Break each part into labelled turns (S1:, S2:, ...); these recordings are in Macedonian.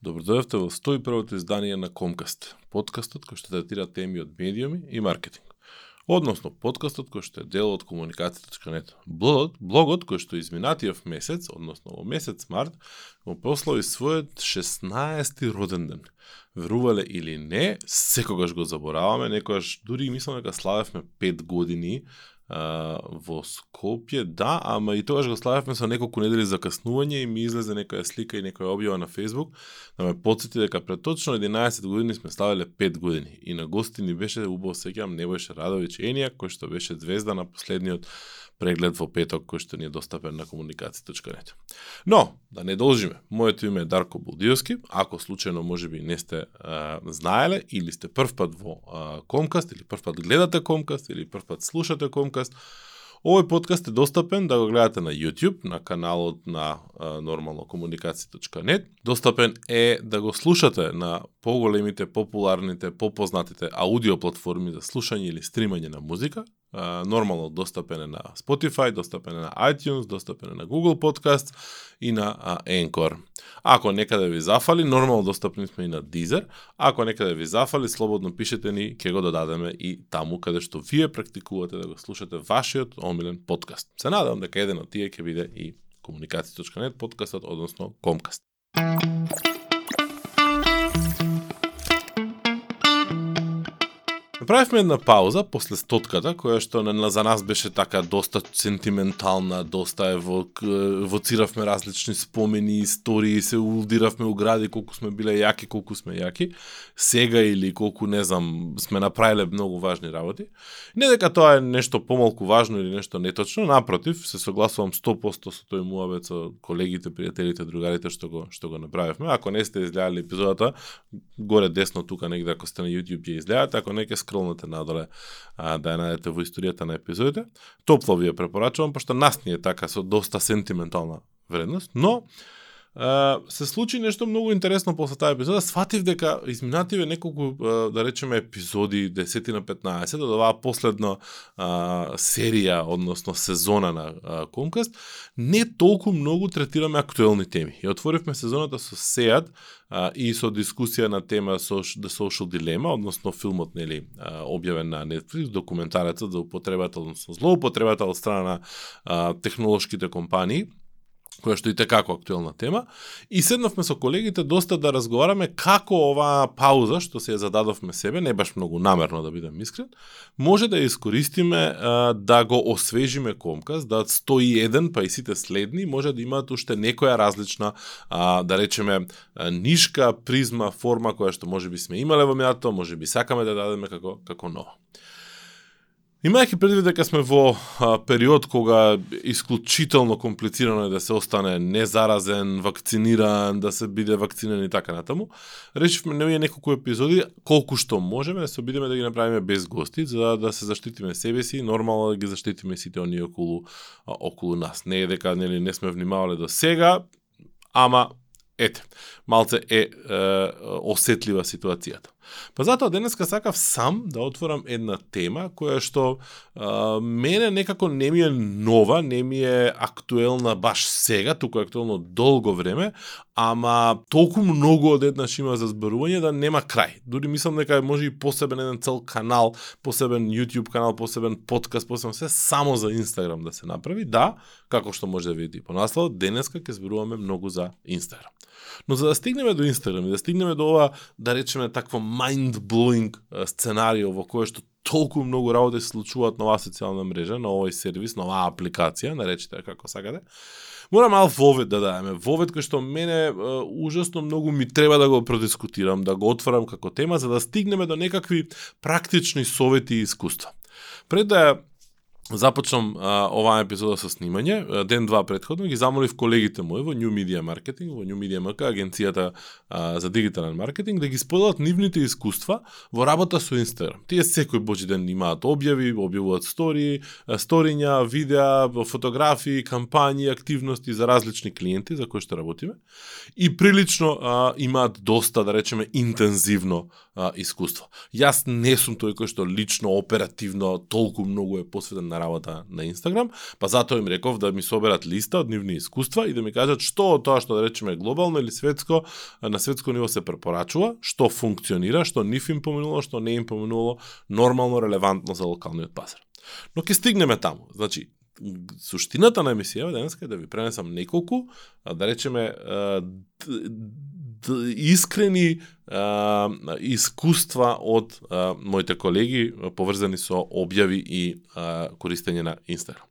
S1: Добродојавте во 101-то издание на Комкаст, подкастот кој што третира теми од медиуми и маркетинг. Односно, подкастот кој што е дел од комуникација.нет. Блогот, блогот кој што изминатиот месец, односно во месец март, го прослави својот 16-ти роден ден. Верувале или не, секогаш го забораваме, некојаш дури мислам дека славевме 5 години во Скопје, да, ама и тогаш го славевме со неколку недели закаснување и ми излезе некоја слика и некоја објава на Facebook да ме подсети дека пред точно 11 години сме славеле 5 години и на гости ни беше убаво сеќавам Небојше Радовиќ Енија кој што беше звезда на последниот преглед во петок кој што ни е достапен на комуникација.нет. Но, да не должиме, моето име е Дарко Булдиовски, ако случајно можеби не сте а, знаеле или сте прв пат во а, Комкаст или прв пат гледате Комкаст или прв пат слушате Комкаст, Овој подкаст е достапен да го гледате на YouTube, на каналот на нормално комуникација.нет. Достапен е да го слушате на поголемите, популарните, попознатите аудио платформи за слушање или стримање на музика, нормално достапен е на Spotify, достапен е на iTunes, достапен е на Google Podcast и на Anchor. Ако некаде ви зафали, нормално достапни сме и на Deezer. Ако некаде ви зафали, слободно пишете ни, ќе го додадеме и таму каде што вие практикувате да го слушате вашиот омилен подкаст. Се надевам дека еден од тие ќе биде и комуникација.нет подкастот, односно Комкаст. Направивме една пауза после стотката, која што на, за нас беше така доста сентиментална, доста ево во, различни спомени, истории, се улдиравме гради колку сме биле јаки, колку сме јаки. Сега или колку, не знам, сме направиле многу важни работи. Не дека тоа е нешто помалку важно или нешто неточно, напротив, се согласувам 100% со тој муабет со колегите, пријателите, другарите што го што го направивме. Ако не сте изгледали епизодата, горе десно тука негде ако сте на YouTube ќе изгледате, ако не ќе долните надоле а, да ја најдете во историјата на епизодите. Топло ви ја препорачувам, пошто нас ни е така со доста сентиментална вредност, но Uh, се случи нешто многу интересно после таа епизода. Сватив дека изминативе неколку, uh, да речеме, епизоди, 10 на 15, од оваа последна uh, серија, односно сезона на Комкаст, не толку многу третираме актуелни теми. И отворивме сезоната со Сеат и со дискусија на тема со The Social Dilemma, односно филмот, нели, објавен на Netflix, документарецот за употребата, односно злоупотребата од страна на технолошките компании, која што и како актуелна тема, и седнавме со колегите доста да разговараме како оваа пауза, што се ја зададовме себе, не баш многу намерно да бидам искрен, може да ја искористиме а, да го освежиме Комкас, да 101 па и сите следни може да имаат уште некоја различна, а, да речеме, нишка, призма, форма која што може би сме имале во минатото, може би сакаме да дадеме како, како ново. Имајќи предвид дека сме во а, период кога исклучително комплицирано е да се остане незаразен, вакциниран, да се биде вакциниран и така натаму, решивме не неколку епизоди, колку што можеме, да се обидеме да ги направиме без гости, за да се заштитиме себе си, нормално да ги заштитиме сите оние околу, а, околу нас. Не е дека нели, не сме внимавале до сега, ама ете, малце е, е осетлива ситуацијата. Па затоа денеска сакав сам да отворам една тема која што а, мене некако не ми е нова, не ми е актуелна баш сега, туку е актуелно долго време, ама толку многу од еднаш има за зборување да нема крај. Дури мислам дека може и посебен еден цел канал, посебен YouTube канал, посебен подкаст, посебен се само за Инстаграм да се направи. Да, како што може да видите по наслов, денеска ќе зборуваме многу за Инстаграм. Но за да стигнеме до Инстаграм и да стигнеме до ова, да речеме такво mind-blowing сценарио во кое што толку многу работи се случуваат на оваа социјална мрежа, на овој сервис, на оваа апликација, наречете како сакате. Мора мал вовет да дадеме. Вовет кој што мене е, ужасно многу ми треба да го продискутирам, да го отворам како тема, за да стигнеме до некакви практични совети и искуства. Пред да започнам а, оваа епизода со снимање, ден два предходно ги замолив колегите мои во New Media Marketing, во New Media MK, агенцијата а, за дигитален маркетинг, да ги споделат нивните искуства во работа со Instagram. Тие секој божи ден имаат објави, објавуваат стори, сториња, видеа, фотографии, кампањи, активности за различни клиенти за кои што работиме и прилично а, имаат доста, да речеме, интензивно а, искуство. Јас не сум тој кој што лично, оперативно, толку многу е посветен на работа на Инстаграм, па затоа им реков да ми соберат листа од нивни искуства и да ми кажат што од тоа што да речеме глобално или светско на светско ниво се препорачува, што функционира, што нив им поминуло, што не им поминуло, нормално релевантно за локалниот пазар. Но ќе стигнеме таму. Значи, суштината на емисијава денеска е да ви пренесам неколку, да речеме, искрени искуства од моите колеги поврзани со објави и користење на Инстаграм.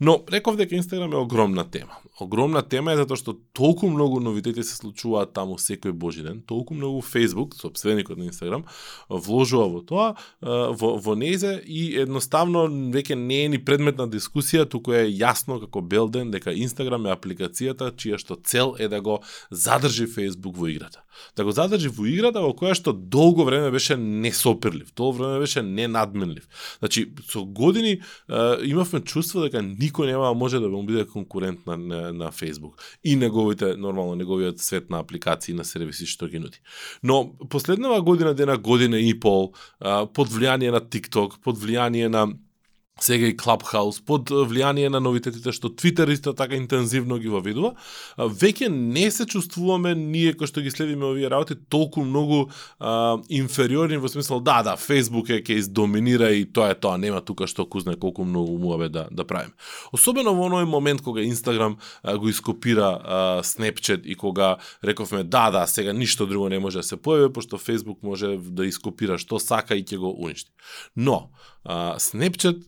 S1: Но реков дека Инстаграм е огромна тема. Огромна тема е затоа што толку многу новитети се случуваат таму секој божи ден, толку многу Facebook, собственикот на Инстаграм, вложува во тоа, во, во незе и едноставно веќе не е ни предмет на дискусија, туку е јасно како бел ден дека Инстаграм е апликацијата чија што цел е да го задржи Facebook во играта. Да го задржи во играта во која што долго време беше несопирлив, долго време беше ненадменлив. Значи, со години имавме чувство дека никој нема може да му биде конкурент на, на, на Facebook и неговите, нормално, неговиот свет на апликации на сервиси што ги нуди. Но последнава година, дена година и пол, под влијание на TikTok, под влијание на сега и Clubhouse, под влијание на новитетите што Twitter исто така интензивно ги воведува, веќе не се чувствуваме ние кои што ги следиме овие работи толку многу а, инфериорни во смисла да, да, Facebook е ќе издоминира и тоа е тоа, нема тука што кузне колку многу муабе да да правиме. Особено во оној момент кога Instagram а, го ископира а, Snapchat и кога рековме да, да, сега ништо друго не може да се појави пошто Facebook може да ископира што сака и ќе го уништи. Но а, Snapchat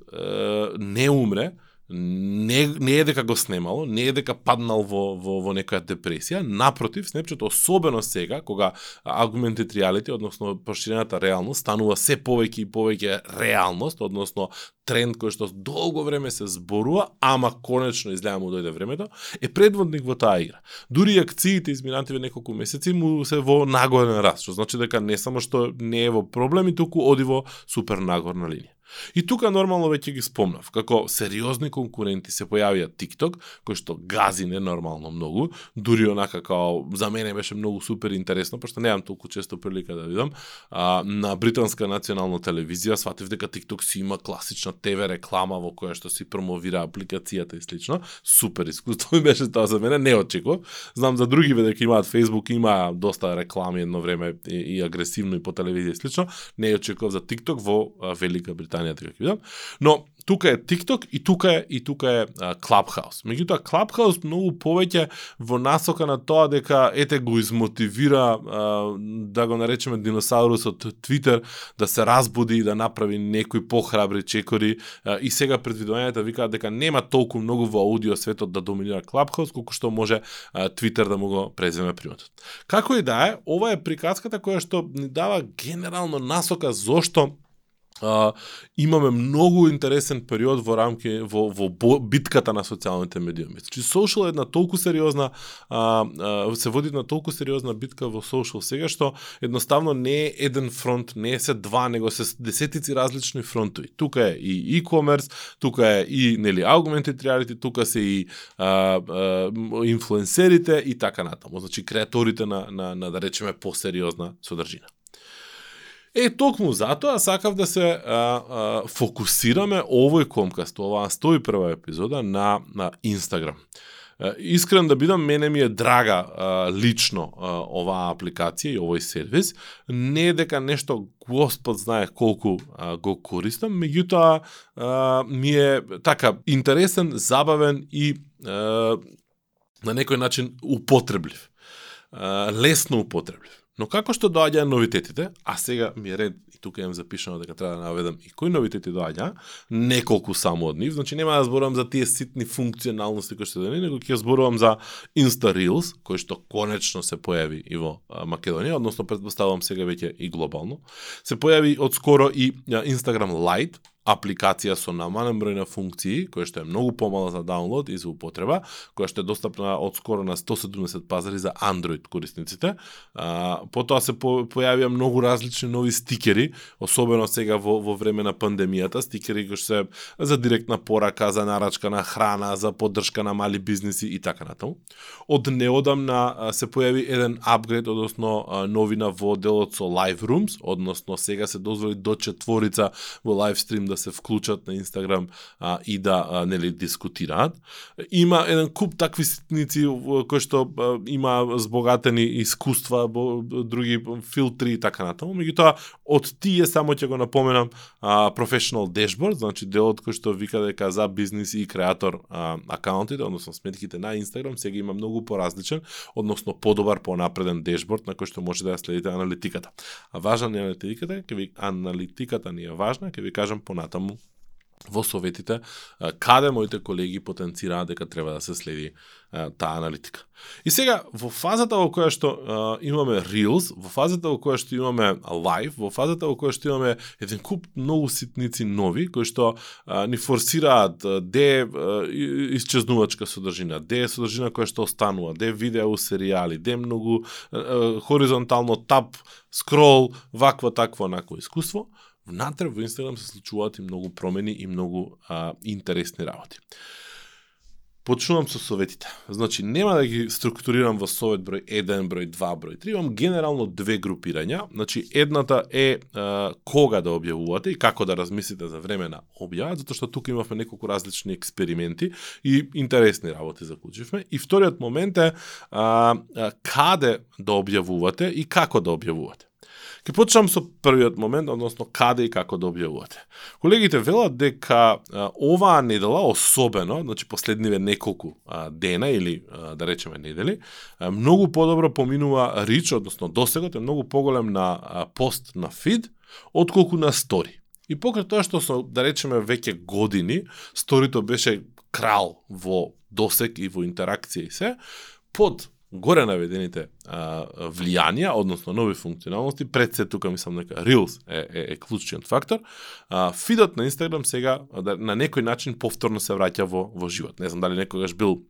S1: не умре, не, не е дека го снемало, не е дека паднал во, во, во некоја депресија, напротив, Снепчет, особено сега, кога augmented reality, односно проширената реалност, станува се повеќе и повеќе реалност, односно тренд кој што долго време се зборува, ама конечно изгледа му дојде времето, е предводник во таа игра. Дури акциите изминативе неколку месеци му се во нагорен раст, што значи дека не само што не е во проблеми, туку оди во супер нагорна линија. И тука нормално веќе ги спомнав, како сериозни конкуренти се појавија TikTok, кој што гази ненормално многу, дури онака како за мене беше многу супер интересно, пошто немам толку често прилика да видам, а, на британска национална телевизија сватив дека TikTok си има класична ТВ реклама во која што си промовира апликацијата и слично. Супер искуство ми беше тоа за мене, не очекував. Знам за други дека имаат Facebook, има доста реклами едно време и, и агресивно и по телевизија и слично. Не очекував за TikTok во Велика Британија Британија, како видам. Но тука е TikTok и тука е и тука е а, Clubhouse. Меѓутоа Clubhouse многу повеќе во насока на тоа дека ете го измотивира а, да го наречеме диносаурусот Twitter да се разбуди и да направи некои похрабри чекори а, и сега предвидувањата викаат дека нема толку многу во аудио светот да доминира Clubhouse колку што може а, Twitter да му го преземе приметот. Како и да е, ова е приказката која што ни дава генерално насока зошто а, имаме многу интересен период во рамки во, во битката на социјалните медиуми. Значи social е една толку сериозна а, а, се води на толку сериозна битка во social сега што едноставно не е еден фронт, не е се два, него се десетици различни фронтови. Тука е и e-commerce, тука е и нели augmented reality, тука се и а, а, инфлуенсерите и така натаму. Значи креаторите на, на, на да речеме посериозна содржина. Е, токму затоа сакав да се а, а, фокусираме овој комкаст, оваа 101 епизода на, на Инстаграм. Искрен да бидам, мене ми е драга а, лично а, оваа апликација и овој сервис. Не е дека нешто Господ знае колку а, го користам, меѓутоа ми е така интересен, забавен и а, на некој начин употреблив. А, лесно употреблив. Но како што доаѓаат новитетите, а сега ми е ред и тука имам запишано дека треба да наведам и кои новитети доаѓа, неколку само од нив, значи нема да зборувам за тие ситни функционалности кои што да него ќе зборувам за Insta Reels, кој што конечно се појави и во Македонија, односно предпоставувам сега веќе и глобално. Се појави од скоро и Instagram Lite, апликација со намален број на функции, која што е многу помала за даунлод и за употреба, која што е достапна од скоро на 170 пазари за Android корисниците. А, потоа се по, појавија многу различни нови стикери, особено сега во, во време на пандемијата, стикери кои се за директна порака, за нарачка на храна, за поддршка на мали бизниси и така натаму. Од неодамна се појави еден апгрейд, односно новина во делот со Live Rooms, односно сега се дозволи до четворица во лайв да да се вклучат на Инстаграм а, и да а, нели дискутираат. Има еден куп такви ситници кои што а, има збогатени искуства, бо, други филтри и така натаму. Меѓутоа од тие само ќе го напоменам а, Professional Dashboard, значи делот кој што вика дека за бизнис и креатор а, акаунтите, односно сметките на Инстаграм, сега има многу поразличен, односно подобар, понапреден дешборд на кој што може да ја следите аналитиката. А важна е аналитиката, ќе ви аналитиката ни е важна, ќе ви кажам понатаму во советите каде моите колеги потенцираат дека треба да се следи таа аналитика. И сега, во фазата во која што а, имаме Reels, во фазата во која што имаме Live, во фазата во која што имаме еден куп многу ситници нови, кои што а, ни форсираат де а, исчезнувачка содржина, де содржина која што останува, де видео серијали, де многу а, хоризонтално тап, скрол, вакво такво онако искуство, внатре во Инстаграм се случуваат и многу промени и многу а, интересни работи. Почнувам со советите. Значи, нема да ги структурирам во совет број 1, број 2, број 3, имам генерално две групирања. Значи, едната е а, кога да објавувате и како да размислите за време на објава, затоа што тука имавме неколку различни експерименти и интересни работи заклучивме. И вториот момент е а, а, каде да објавувате и како да објавувате. Ке почнам со првиот момент, односно каде и како да објавувате. Колегите велат дека а, оваа недела особено, значи последниве неколку а, дена или а, да речеме недели, а, многу подобро поминува рич, односно досегот е многу поголем на а, пост на фид отколку на стори. И покрај тоа што со, да речеме, веќе години, сторито беше крал во досек и во интеракција и се, под горе наведените а, влијанија, односно нови функционалности, пред се тука мислам дека Reels е, е, е клучен фактор, а, фидот на Instagram сега да, на некој начин повторно се враќа во, во живот. Не знам дали некогаш бил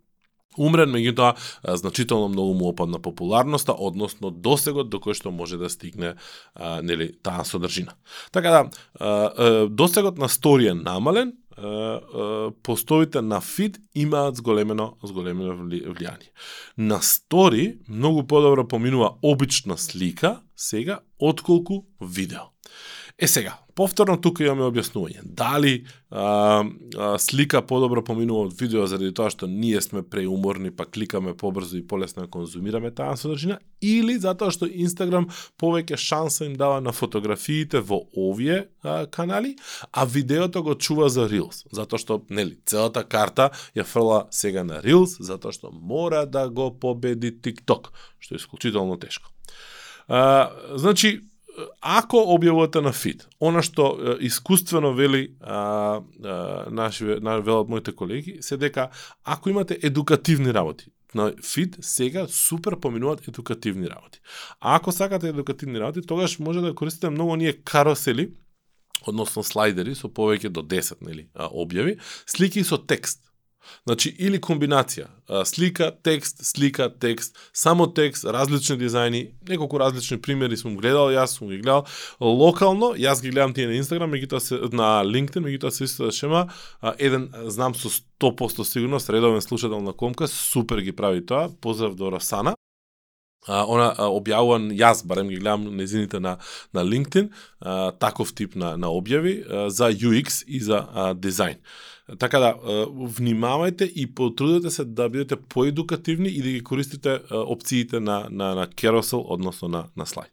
S1: умрен, меѓутоа значително многу му опадна популарноста, односно досегот до кој што може да стигне а, нели таа содржина. Така да, а, а, досегот на стори е намален, постовите на фид имаат зголемено, зголемено влијание. На стори многу подобро поминува обична слика сега отколку видео. Е сега, повторно тука имаме објаснување. Дали а, а, слика подобро поминува од видео заради тоа што ние сме преуморни, па кликаме побрзо и полесно да конзумираме таа содржина, или затоа што Инстаграм повеќе шанса им дава на фотографиите во овие а, канали, а видеото го чува за Reels, затоа што нели целата карта ја фрла сега на Reels, затоа што мора да го победи TikTok, што е исклучително тешко. А, значи, ако објавувате на фид, она што искуствено вели а, а, наши на велат моите колеги, се дека ако имате едукативни работи, на фид сега супер поминуваат едукативни работи. А ако сакате едукативни работи, тогаш може да користите многу ние карусели, односно слайдери со повеќе до 10 нели објави, слики со текст. Значи, или комбинација, слика, текст, слика, текст, само текст, различни дизајни, неколку различни примери сум гледал, јас сум ги гледал. Локално, јас ги гледам тие на Инстаграм, меѓутоа се на LinkedIn, меѓутоа се исто да шема, еден знам со 100% сигурност, редовен слушател на Комка, супер ги прави тоа, поздрав до Росана, а, она а, објавува, јас барем ги гледам незините на на LinkedIn а, таков тип на на објави а, за UX и за а, дизајн. Така да, внимавајте и потрудете се да бидете поедукативни и да ги користите опциите на, на, на carousel, односно на, на слайд.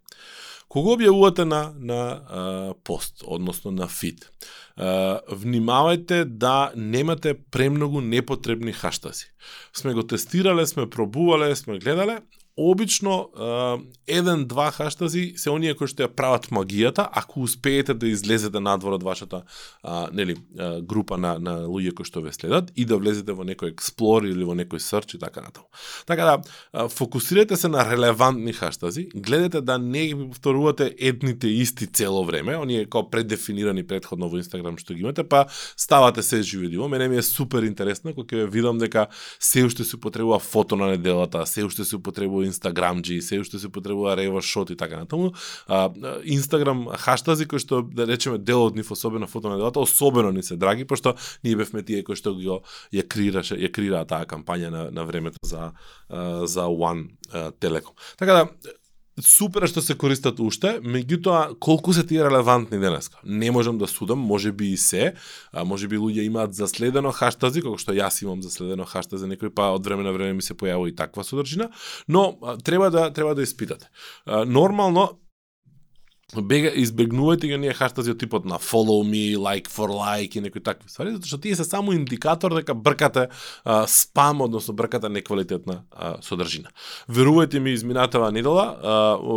S1: Кога објавувате на, на а, пост, односно на фид, а, внимавајте да немате премногу непотребни хаштази. Сме го тестирале, сме пробувале, сме гледале, обично еден-два хаштази се оние кои што ја прават магијата, ако успеете да излезете надвор од вашата а, нели, а, група на, на луѓе кои што ве следат и да влезете во некој експлор или во некој срч и така натаму. Така да, фокусирате се на релевантни хаштази, гледате да не ги повторувате едните исти цело време, оние како предефинирани предходно во Инстаграм што ги имате, па ставате се живидиво. Мене ми е супер интересно кога ќе видам дека се уште се употребува фото на неделата, се уште се употребува Инстаграмџи, се уште се потребува рева шот и така натаму. А, Инстаграм хаштази кои што да речеме дел од нив особено фото на делата, особено ни се драги пошто ние бевме тие кои што го ја креираше, ја креираа таа кампања на на времето за за One Telecom. Така да супер е што се користат уште, меѓутоа колку се тие релевантни денеска? Не можам да судам, може би и се, а може би луѓе имаат заследено хаштази, како што јас имам заследено хаштази, некој па од време на време ми се појавува и таква содржина, но а, треба да треба да испитате. А, нормално бега избегнувајте ги оние хаштази од типот на follow me, like for like и некои такви ствари, затоа што тие се само индикатор дека бркате а, спам, односно бркате неквалитетна а, содржина. Верувајте ми, изминатава недела а,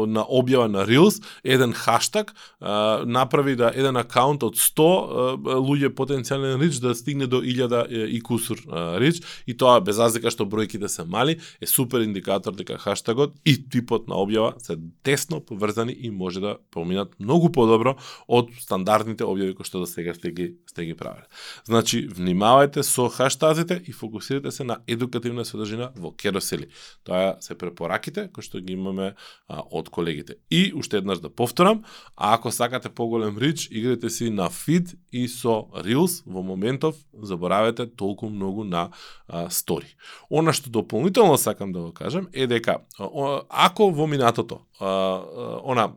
S1: на објава на Reels, еден хаштаг а, направи да еден акаунт од 100 а, луѓе потенцијален рич да стигне до 1000 и кусур а, рич и тоа без разлика што бројките да се мали е супер индикатор дека хаштагот и типот на објава се тесно поврзани и може да поминат многу подобро од стандардните објави кои што до сега сте ги сте ги правеле. Значи, внимавајте со хаштазите и фокусирате се на едукативна содржина во керосели. Тоа се препораките кои што ги имаме а, од колегите. И уште еднаш да повторам, а ако сакате поголем рич, играте си на фид и со Reels во моментов заборавете толку многу на а, стори. Она што дополнително сакам да го кажам е дека ако во минатото а, она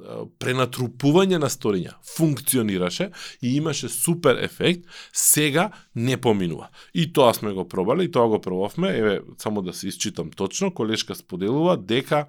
S1: натрупување на сториња функционираше и имаше супер ефект, сега не поминува. И тоа сме го пробале, и тоа го пробавме, еве, само да се исчитам точно, колешка споделува дека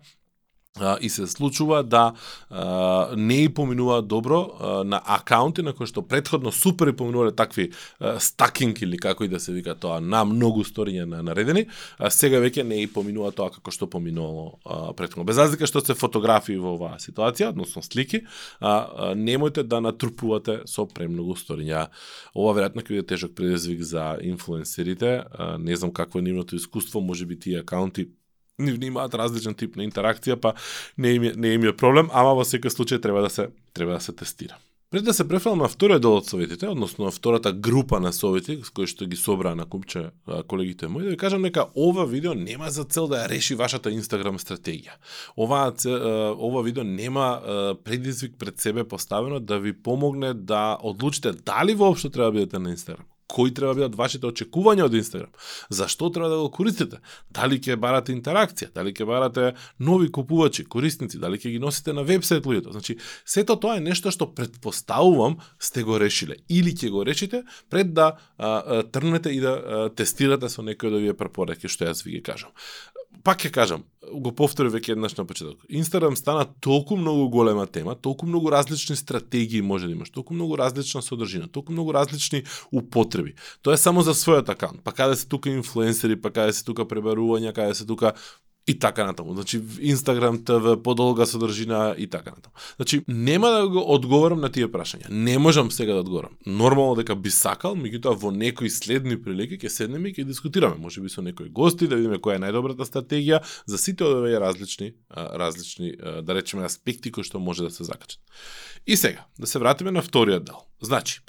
S1: и се случува да а, не и поминуваат добро а, на акаунти на кои што предходно супер и поминувале такви а, стакинг или како и да се вика тоа на многу сториња на наредени, а сега веќе не и поминува тоа како што поминувало а, предходно. Без разлика што се фотографии во оваа ситуација, односно слики, а, а немојте да натрупувате со премногу сториња. Ова веројатно ќе биде тежок предизвик за инфлуенсерите, а, не знам какво е нивното искуство, може би тие акаунти нивни имаат различен тип на интеракција, па не им е, не им е проблем, ама во секој случај треба да се треба да се тестира. Пред да се префрлам на вториот дел од советите, односно на втората група на совети, кои што ги собраа на купче колегите мои, да ви кажам дека ова видео нема за цел да ја реши вашата Инстаграм стратегија. Ова, ова видео нема предизвик пред себе поставено да ви помогне да одлучите дали воопшто треба да бидете на Инстаграм кои треба да бидат вашите очекувања од Инстаграм? Зашто треба да го користите? Дали ќе барате интеракција? Дали ќе барате нови купувачи, корисници? Дали ќе ги носите на вебсайт луѓето? Значи, сето тоа е нешто што предпоставувам сте го решиле. Или ќе го решите пред да а, а, трнете и да а, тестирате со некој од овие препораки што јас ви ги кажам пак ќе кажам, го повторив веќе еднаш на почеток. Инстаграм стана толку многу голема тема, толку многу различни стратегии може да имаш, толку многу различна содржина, толку многу различни употреби. Тоа е само за својот акаунт. Па каде се тука инфлуенсери, па каде се тука пребарувања, каде се тука и така натаму. Значи Инстаграм ТВ подолга содржина и така натаму. Значи нема да го одговорам на тие прашања. Не можам сега да одговорам. Нормално дека би сакал, меѓутоа во некои следни прилики ќе седнеме и ќе дискутираме, можеби со некои гости да видиме која е најдобрата стратегија за сите овие различни различни да речеме аспекти кои што може да се закачат. И сега, да се вратиме на вториот дел. Значи,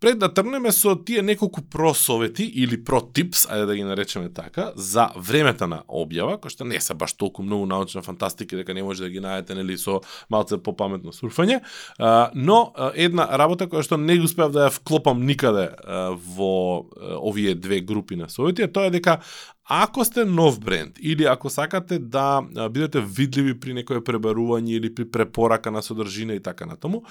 S1: Пред да тргнеме со тие неколку просовети или протипс, ајде да ги наречеме така, за времето на објава, кои што не се баш толку многу научна фантастика дека не може да ги најдете нели со малце попаметно сурфање, но една работа која што не успеав да ја вклопам никаде во овие две групи на совети, тоа е дека Ако сте нов бренд или ако сакате да бидете видливи при некое пребарување или при препорака на содржина и така натаму,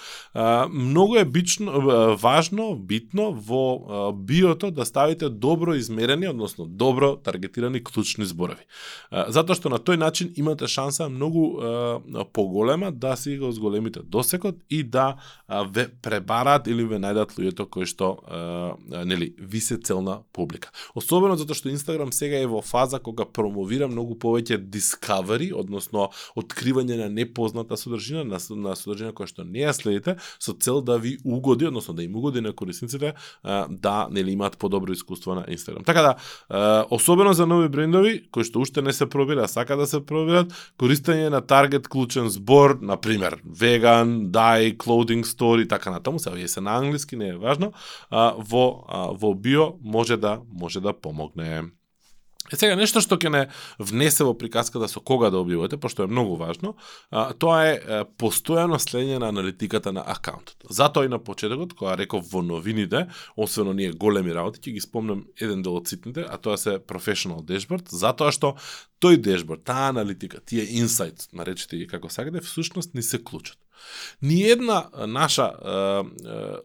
S1: многу е бично, важно, битно во биото да ставите добро измерени, односно добро таргетирани клучни зборови. Затоа што на тој начин имате шанса многу поголема да си го зголемите досекот и да ве пребарат или ве најдат луѓето кои што нели ви се целна публика. Особено затоа што Инстаграм сега е е во фаза кога промовира многу повеќе discovery, односно откривање на непозната содржина, на, на содржина која што не ја следите, со цел да ви угоди, односно да им угоди на корисниците да нели имаат подобро искуство на Инстаграм. Така да, особено за нови брендови кои што уште не се пробира, сака да се пробират, користење на таргет клучен збор, на пример, vegan, дај, clothing store и така натаму, се се на англиски, не е важно, во во био може да може да помогне. Е сега нешто што ќе не внесе во приказката да со кога да објавувате, пошто е многу важно, а, тоа е постојано следење на аналитиката на акаунтот. Затоа и на почетокот, кога реков во новините, освен ние големи работи, ќе ги спомнам еден дел од ситните, а тоа се professional dashboard, затоа што тој дешборд, таа аналитика, тие инсайт, наречете ги како сакате, всушност ни се клучат. Ниедна наша е, е,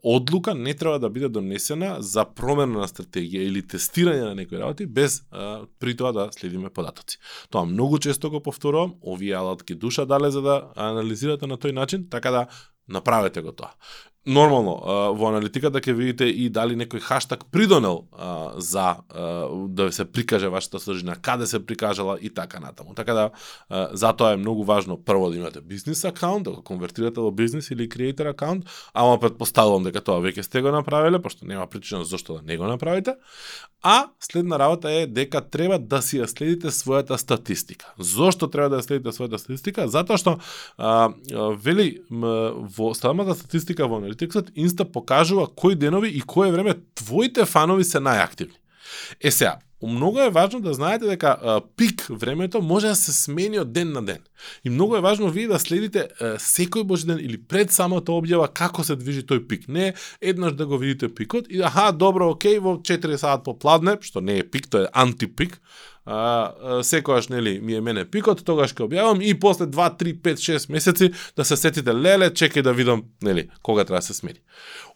S1: одлука не треба да биде донесена за промена на стратегија или тестирање на некои работи без е, при тоа да следиме податоци. Тоа многу често го повторувам, овие алатки душа дале за да анализирате на тој начин, така да направете го тоа нормално во аналитиката ќе видите и дали некој хаштаг придонел а, за а, да се прикаже вашата содржина, каде се прикажала и така натаму. Така да а, затоа е многу важно прво да имате бизнис акаунт, да го конвертирате во бизнис или креатор акаунт, ама предпоставувам дека тоа веќе сте го направиле, пошто нема причина зошто да не го направите. А следна работа е дека треба да си ја следите својата статистика. Зошто треба да ја следите својата статистика? Затоа што а, вели во самата статистика во Analyticsот, Инста покажува кои денови и кое време твоите фанови се најактивни. Е сега, многу е важно да знаете дека а, пик времето може да се смени од ден на ден. И многу е важно вие да следите а, секој божи ден или пред самата објава како се движи тој пик. Не еднаш да го видите пикот и аха, добро, окей, во 4 саат попладне, што не е пик, тоа е антипик, а, секојаш нели ми е мене пикот, тогаш ќе објавам и после 2, 3, 5, 6 месеци да се сетите леле, чекај да видам нели кога треба да се смени.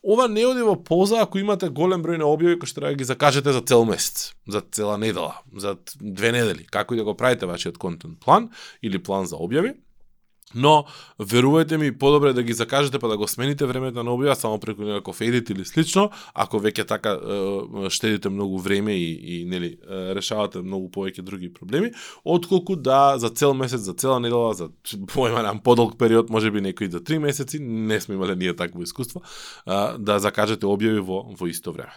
S1: Ова не оди во полза ако имате голем број на објави кои што треба да ги закажете за цел месец, за цела недела, за две недели, како и да го правите вашиот контент план или план за објави. Но, верувајте ми, подобре да ги закажете па да го смените времето на објава само преку некаков едит или слично, ако веќе така е, штедите многу време и, и нели решавате многу повеќе други проблеми, отколку да за цел месец, за цела недела, за појма нам подолг период, може би некои за три месеци, не сме имале ние такво искуство, да закажете објави во во исто време.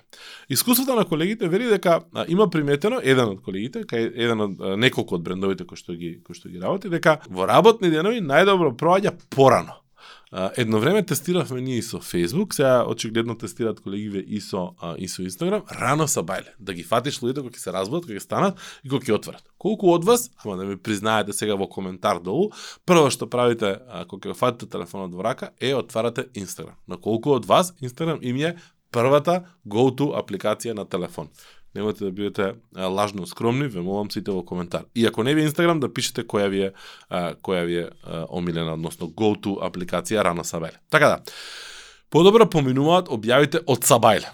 S1: Искуството на колегите вели дека има приметено еден од колегите, кај еден од неколку од брендовите кои што ги кои што ги работи, дека во работни денови најдобро проаѓа порано. Едно време тестиравме ние и со Facebook, сега очигледно тестираат колегиве и со и со Instagram, рано са бајле, да ги фатиш луѓето кога ќе се разбудат, кога ќе станат и кога ќе отворат. Колку од вас, ама да ми признаете сега во коментар долу, прво што правите кога ќе фатите телефонот во рака е отварате Instagram. На колку од вас Instagram им е првата go-to апликација на телефон немате да бидете лажно скромни, ве молам сите во коментар. И ако не ви е Инстаграм, да пишете која ви е, а, која ви е а, омилена, односно go-to апликација Рана Сабајле. Така да, подобро поминуваат објавите од Сабајле.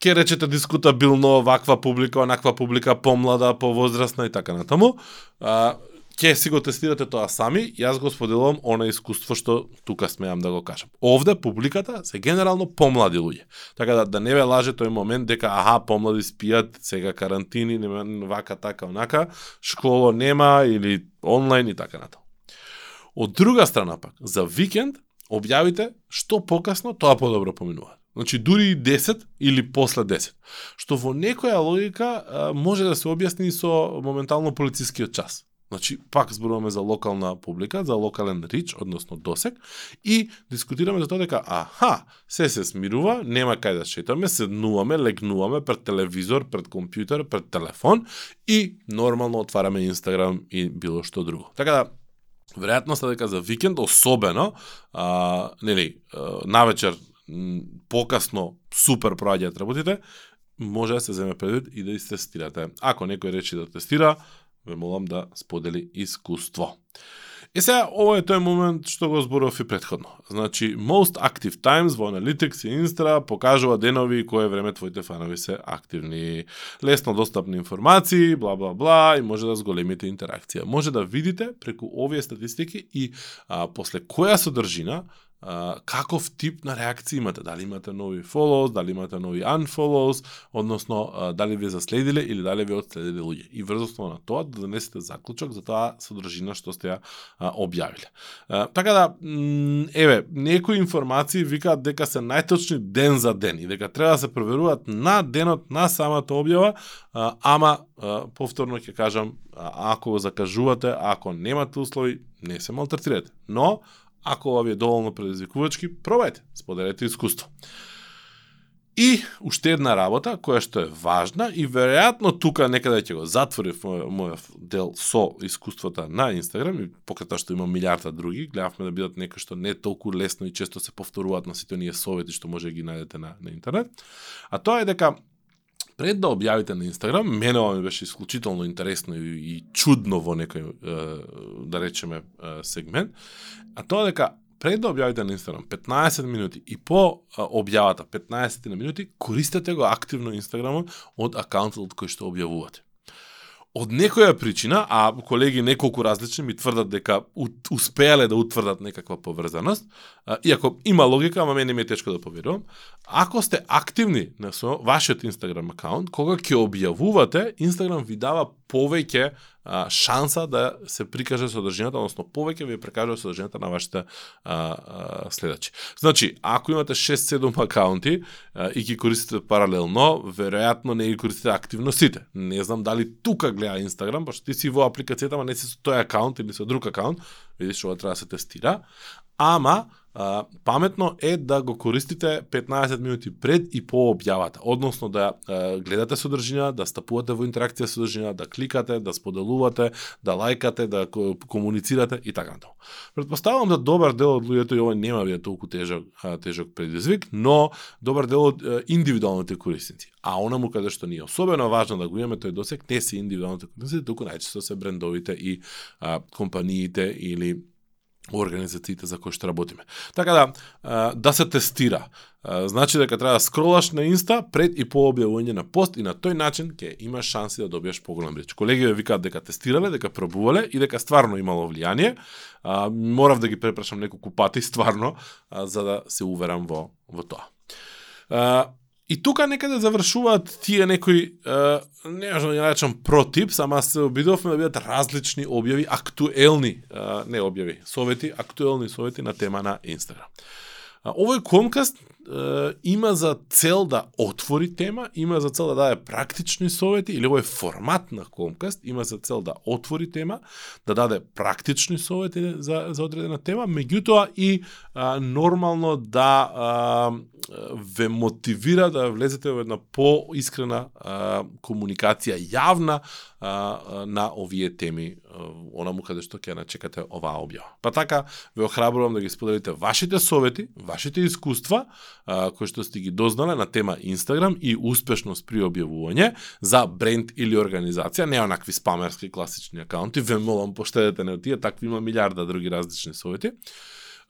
S1: Ке речете дискутабилно, ваква публика, онаква публика, помлада, повозрастна и така натаму. А, ќе си го тестирате тоа сами, јас го споделувам она искуство што тука смеам да го кажам. Овде публиката се генерално помлади луѓе. Така да, да не ве лаже тој момент дека аха, помлади спијат, сега карантини, нема вака, така, онака, школо нема или онлайн и така натаму. Од друга страна пак, за викенд објавите што покасно, тоа подобро поминува. Значи, дури и 10 или после 10. Што во некоја логика може да се објасни со моментално полицискиот час. Значи, пак зборуваме за локална публика, за локален рич, односно досек, и дискутираме за тоа дека, аха, се се смирува, нема кај да шетаме, седнуваме, легнуваме пред телевизор, пред компјутер, пред телефон и нормално отвараме Инстаграм и било што друго. Така да, веројатноста дека за викенд, особено, а, нели, навечер, покасно, супер проаѓаат работите, може да се земе предвид и да истестирате. Ако некој речи да тестира, ве молам да сподели искуство. И сега, ово е тој момент што го зборував и предходно. Значи, most active times во Analytics и Instra покажува денови кое време твоите фанови се активни. Лесно достапни информации, бла бла бла и може да зголемите интеракција. Може да видите преку овие статистики и а, после која содржина а, каков тип на реакција имате, дали имате нови follows, дали имате нови unfollows, односно а, дали ви заследиле или дали ви отследиле луѓе. И врз основа на тоа да донесете заклучок за тоа содржина што сте ја а, објавиле. А, така да, еве, некои информации викаат дека се најточни ден за ден и дека треба да се проверуваат на денот на самата објава, а, ама а, повторно ќе кажам, ако го закажувате, ако немате услови, не се малтретирате. Но Ако ова ви е доволно предизвикувачки, пробајте, споделете искуство. И уште една работа која што е важна и веројатно тука некаде ќе го затворив мојот дел со искуствата на Инстаграм и покрај тоа што има милиарда други, гледавме да бидат нека што не толку лесно и често се повторуваат на сите оние совети што може да ги најдете на, на интернет. А тоа е дека пред да објавите на Инстаграм, мене ова ми беше исклучително интересно и, и чудно во некој, да речеме, сегмент, а тоа дека пред да објавите на Инстаграм 15 минути и по објавата 15 на минути, користете го активно Инстаграмот од акаунтот од кој што објавувате од некоја причина, а колеги неколку различни ми тврдат дека успеале да утврдат некаква поврзаност, иако има логика, ама мене ми е тешко да поверувам, ако сте активни на со вашиот Instagram акаунт, кога ќе објавувате, Instagram ви дава повеќе а, шанса да се прикаже содржината, односно повеќе ви прикажува содржината на вашите а, а, следачи. Значи, ако имате 6-7 акаунти а, и ги користите паралелно, веројатно не ги користите активно сите. Не знам дали тука гледа Инстаграм, пошто ти си во апликацијата, ама не си со тој акаунт или со друг акаунт, видиш ова треба да се тестира. Ама а, паметно е да го користите 15 минути пред и по објавата, односно да а, гледате содржина, да стапувате во интеракција со содржина, да кликате, да споделувате, да лајкате, да комуницирате и така натаму. Предпоставувам да добар дел од луѓето и овој нема биде толку тежок тежок предизвик, но добар дел од индивидуалните корисници. А онаму каде што ни е особено важно да го имаме тој досек, не се индивидуалните корисници, туку најчесто се брендовите и а, компаниите или организациите за кои што работиме. Така да, да се тестира. Значи дека треба да скролаш на Инста пред и по објавување на пост и на тој начин ќе имаш шанси да добиеш поголем реч. Колеги ве викаат дека тестирале, дека пробувале и дека стварно имало влијание. морав да ги препрашам неколку пати стварно за да се уверам во во тоа. И тука некаде да завршуваат тие некои, е, не можам да ја речам протип, сама се обидовме да бидат различни објави, актуелни, е, не објави, совети, актуелни совети на тема на Инстаграм. Овој комкаст е, има за цел да отвори тема, има за цел да даде практични совети, или овој формат на комкаст има за цел да отвори тема, да даде практични совети за, за одредена тема, меѓутоа и а, нормално да а, ве мотивира да влезете во една поискрена комуникација јавна а, на овие теми, онаму каде што ќе начекате оваа објава. Па така, ве охрабрувам да ги споделите вашите совети, вашите искуства, а, кои што сте ги дознале на тема Инстаграм и успешност при објавување за бренд или организација, не онакви спамерски класични акаунти, ве молам поштедете не тие, такви има милиарда други различни совети.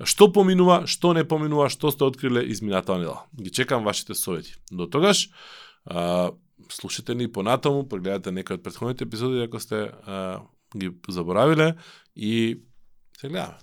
S1: Што поминува, што не поминува, што сте откриле изминатава недела. Ги чекам вашите совети. До тогаш, а, слушате ни понатаму, прегледате некои од претходните епизоди ако сте а, ги заборавиле и се гледаме.